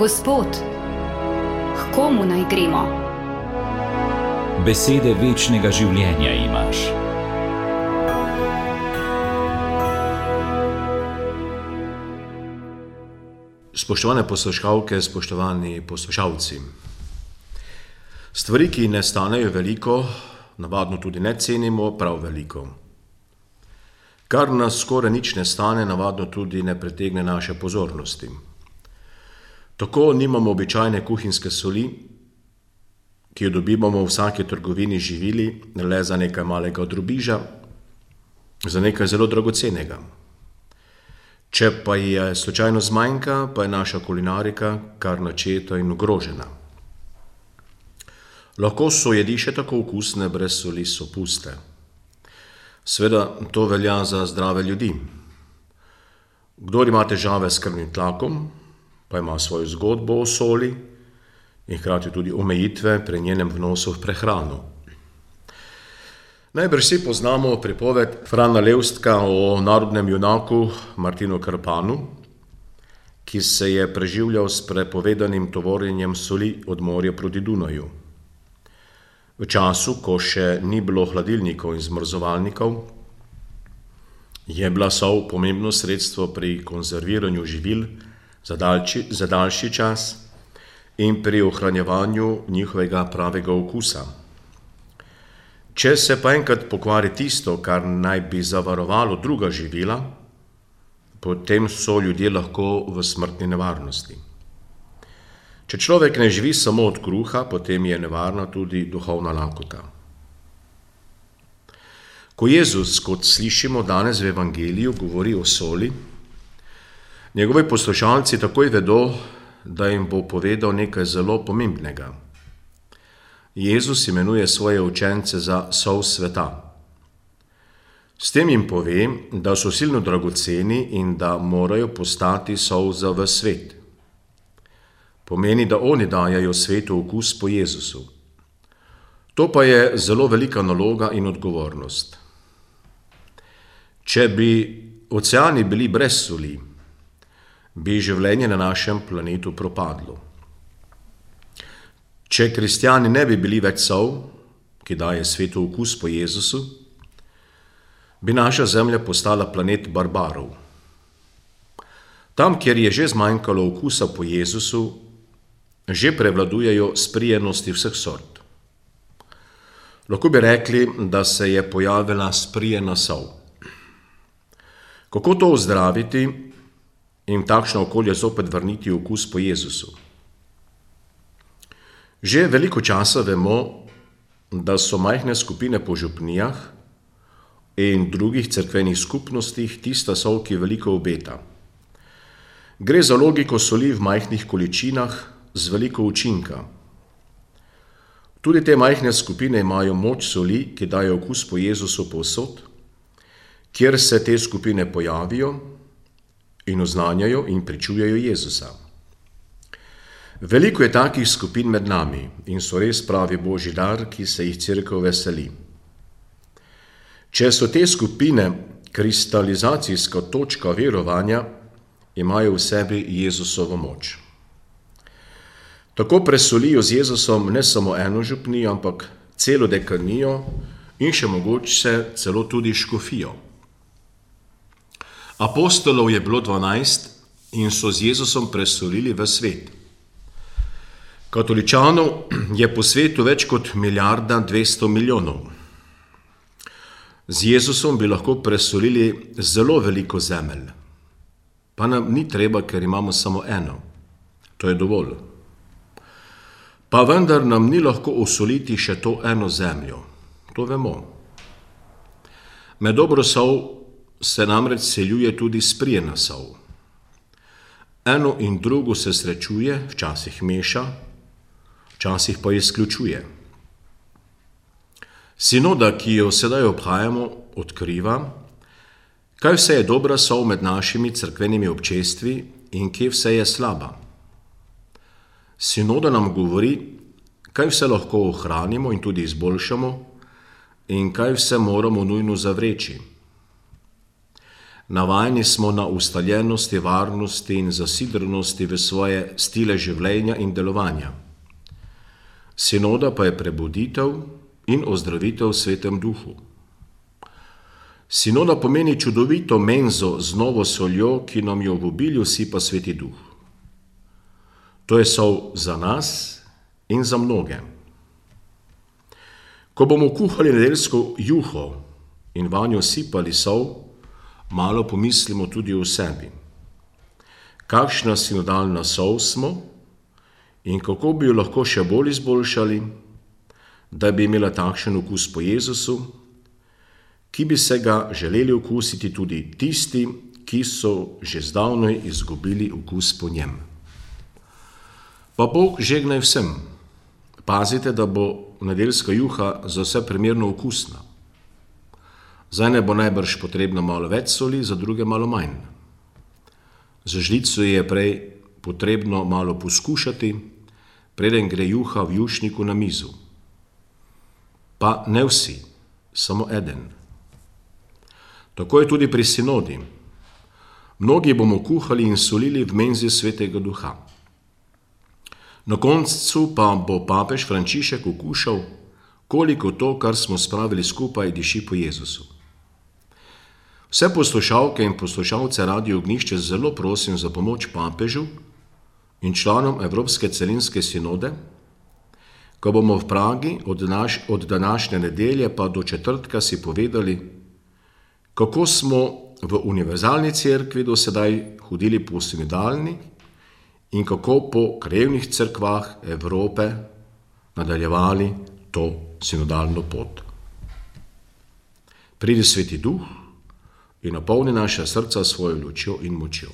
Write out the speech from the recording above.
Gospod, k komu naj gremo? Besede večnega življenja imaš. Spoštovane poslušalke, spoštovani poslušalci. Stvari, ki ne stanejo veliko, navadno tudi ne cenimo prav veliko. Kar nas skoraj nič ne stane, navadno tudi ne pritegne naše pozornosti. Tako nimamo običajne kuhinjske soli, ki jo dobivamo v vsaki trgovini živili, le za nekaj malega drobiža, za nekaj zelo dragocenega. Če pa je slučajno zmanjka, pa je naša kulinarika kar načeta in ogrožena. Lahko so jedi še tako okusne, brez soli so puste. Sveda to velja za zdrave ljudi. Kdor ima težave s krvnim tlakom, pa ima svojo zgodbo o soli in hkrati tudi omejitve pri njenem vnosu v prehrano. Najbrž vsi poznamo pripoved Frana Levstka o narodnem junaku Martinu Krpanu, ki se je preživljal s prepovedanim tovorjenjem soli od morja proti Dunaju. V času, ko še ni bilo hladilnikov in zmrzovalnikov, je bila sol pomembno sredstvo pri konzerviranju živil za daljši, za daljši čas in pri ohranjevanju njihovega pravega okusa. Če se pa enkrat pokvari tisto, kar naj bi zavarovalo druga živila, potem so ljudje lahko v smrtni nevarnosti. Če človek ne živi samo od kruha, potem je nevarna tudi duhovna lakota. Ko Jezus, kot slišimo danes v Evangeliju, govori o soli, njegovi poslušalci takoj vedo, da jim bo povedal nekaj zelo pomembnega. Jezus imenuje svoje učence za sol sveta. S tem jim pove, da so silno dragoceni in da morajo postati sol za v svet. Pomeni, da oni dajajo svetu okus po Jezusu. To pa je zelo velika naloga in odgovornost. Če bi oceani bili brez soli, bi življenje na našem planetu propadlo. Če kristijani ne bi bili več sol, ki daje svetu okus po Jezusu, bi naša zemlja postala planet barbarov. Tam, kjer je že zmanjkalo okusa po Jezusu, že prevladujejo sprijenosti vseh sort. Lahko bi rekli, da se je pojavila sprijena sol. Kako to ozdraviti in v takšno okolje zopet vrniti okus po Jezusu? Že veliko časa vemo, da so majhne skupine po župnijah in drugih crkvenih skupnostih tista sol, ki veliko obeta. Gre za logiko soli v majhnih količinah z veliko učinka. Tudi te majhne skupine imajo moč soli, ki dajo okus po Jezusu povsod, kjer se te skupine pojavijo in oznanjajo in pričujejo Jezusa. Veliko je takih skupin med nami in so res pravi božji dar, ki se jih crkva veseli. Če so te skupine kristalizacijska točka verovanja, imajo v sebi Jezusovo moč. Tako presolijo z Jezusom ne samo eno župnijo, ampak celo dekanijo in še mogoče celo tudi škofijo. Apostolov je bilo dvanajst in so z Jezusom presolili v svet. Katoličanov je po svetu več kot milijarda dvesto milijonov. Z Jezusom bi lahko presolili zelo veliko zemelj. Pa nam ni treba, ker imamo samo eno. To je dovolj. Pa vendar nam ni lahko osoliti še to eno zemljo. To vemo. Med dobro sol se namreč seljuje tudi sprijena sol. Eno in drugo se srečuje, včasih meša, včasih pa izključuje. Sinoda, ki jo sedaj obhajamo, odkriva, kaj vse je dobra sol med našimi crkvenimi občestvi in kje vse je slaba. Sinoda nam govori, kaj vse lahko ohranimo in tudi izboljšamo, in kaj vse moramo nujno zavreči. Navajeni smo na ustaljenosti, varnosti in zasidrnosti v svoje stile življenja in delovanja. Sinoda pa je prebuditev in ozdravitev v svetem duhu. Sinoda pomeni čudovito menzo z novo soljo, ki nam jo v obilju sipa sveti duh. To je sol za nas in za mnoge. Ko bomo kuhali nedeljsko juho in vanjo sipali sol, malo pomislimo tudi o sebi. Kakšna sinodalna sol smo in kako bi jo lahko še bolj izboljšali, da bi imela takšen okus po Jezusu, ki bi se ga želeli okusiti tudi tisti, ki so že zdavnaj izgubili okus po njem. Pa Bog žegnaj vsem. Pazite, da bo nedeljska juha za vse primerno okusna. Za ene bo najbrž potrebno malo več soli, za druge malo manj. Za žlico je prej potrebno malo poskušati, preden gre juha v jušniku na mizo. Pa ne vsi, samo eden. Tako je tudi pri sinodi. Mnogi bomo kuhali in solili v menzi svetega duha. Na koncu pa bo papež Frančišek okušal, koliko to, kar smo spravili skupaj, diši po Jezusu. Vse poslušalke in poslušalce Radio Ognišče zelo prosim za pomoč papežu in članom Evropske celinske sinode, ko bomo v Pragi od, naš, od današnje nedelje pa do četrtka si povedali, kako smo v univerzalni cerkvi do sedaj hodili po sinodalni in kako po krevnih cerkvah Evrope nadaljevali to sinodalno pot. Pridi sveti duh, in napolni naša srca svojo lučjo in močjo.